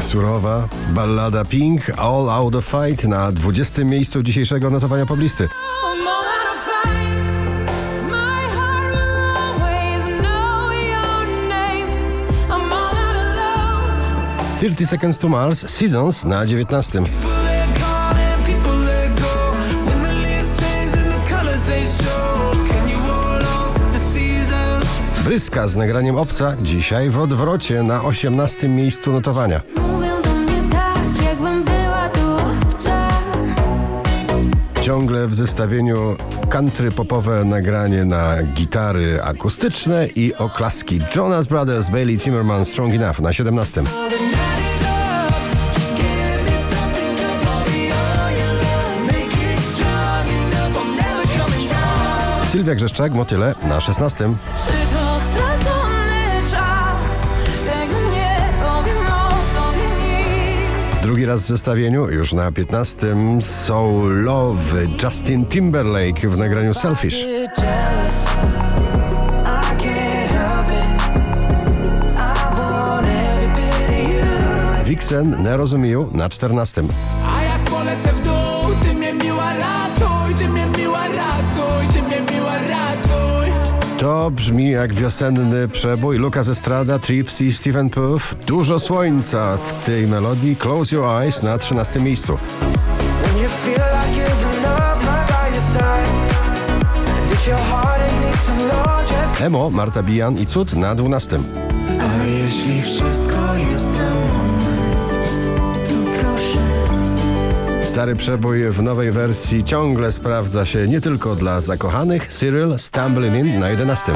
Surowa ballada Pink All Out of Fight na 20. miejscu dzisiejszego notowania poblisty. 30 Seconds to Mars Seasons na 19. People let go and people let go. When the leaves change and the colors they show. Can you hold on to the seasons? Bryska z nagraniem Obca dzisiaj w odwrocie na 18. miejscu notowania. Ciągle w zestawieniu country popowe nagranie na gitary akustyczne i oklaski Jonas Brothers, Bailey Zimmerman, Strong Enough na 17. Sylwia Grzeszczak, Motyle na 16. Drugi raz w zestawieniu, już na 15. Soul Love Justin Timberlake w nagraniu Selfish. Vixen Nerozumiju na 14. A jak polecę w To brzmi jak wiosenny przebój Lucas Estrada, Trips i Stephen Puff. Dużo słońca w tej melodii. Close Your Eyes na 13 miejscu. Emo, Marta Bijan i Cud na 12. A jeśli wszystko jest na Stary przebój w nowej wersji ciągle sprawdza się nie tylko dla zakochanych. Cyril Stumbling In na 11.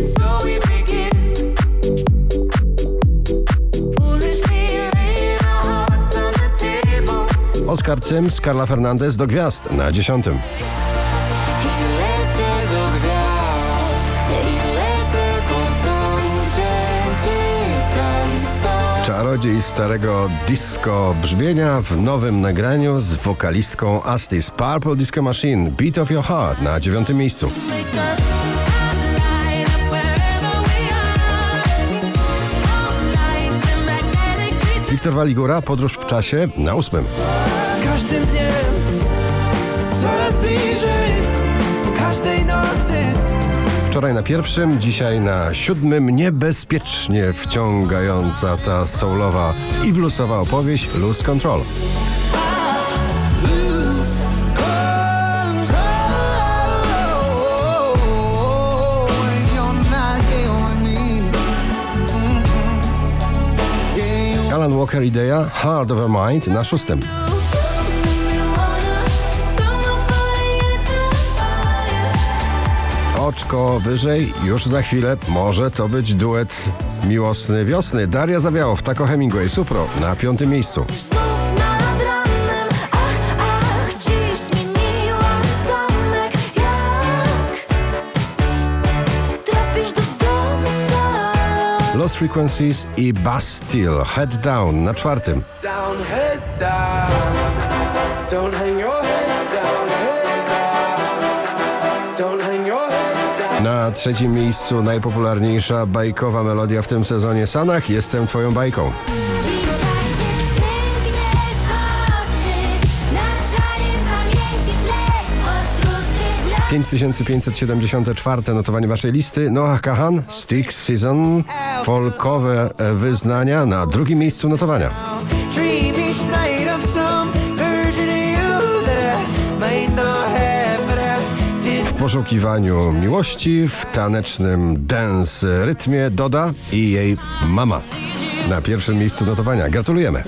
So we begin. Foolishly laying our hearts on the table. Oscar Sims, Carla Fernandez do gwiazd na 10. Czarodziej starego disco brzmienia w nowym nagraniu z wokalistką Astis Purple Disco Machine Beat of Your Heart na 9 miejscu. Wiktor Waligura, Podróż w czasie na 8. Z każdym dniem Wczoraj na pierwszym, dzisiaj na siódmym. Niebezpiecznie wciągająca ta soulowa i bluesowa opowieść Lose Control. Alan Walker idea Heart of a Mind na szóstym. Oczko wyżej, już za chwilę może to być duet miłosny wiosny. Daria Zawiałow, Taco Hemingway, Supro na piątym miejscu. Lost Frequencies i Bastille, Head Down na czwartym. down, head down. Don't hang your head down, Na trzecim miejscu najpopularniejsza bajkowa melodia w tym sezonie Sanach, Jestem Twoją bajką. Dzisiaj ty przymkniesz oczy, na szarym pamięci tle pośród wyblask. 5574 notowanie waszej listy. Noah Kahan, Sticks Season, folkowe wyznania na drugim miejscu notowania. Poszukiwaniu miłości w tanecznym dance rytmie Doda i jej mama. Na pierwszym miejscu notowania. Gratulujemy.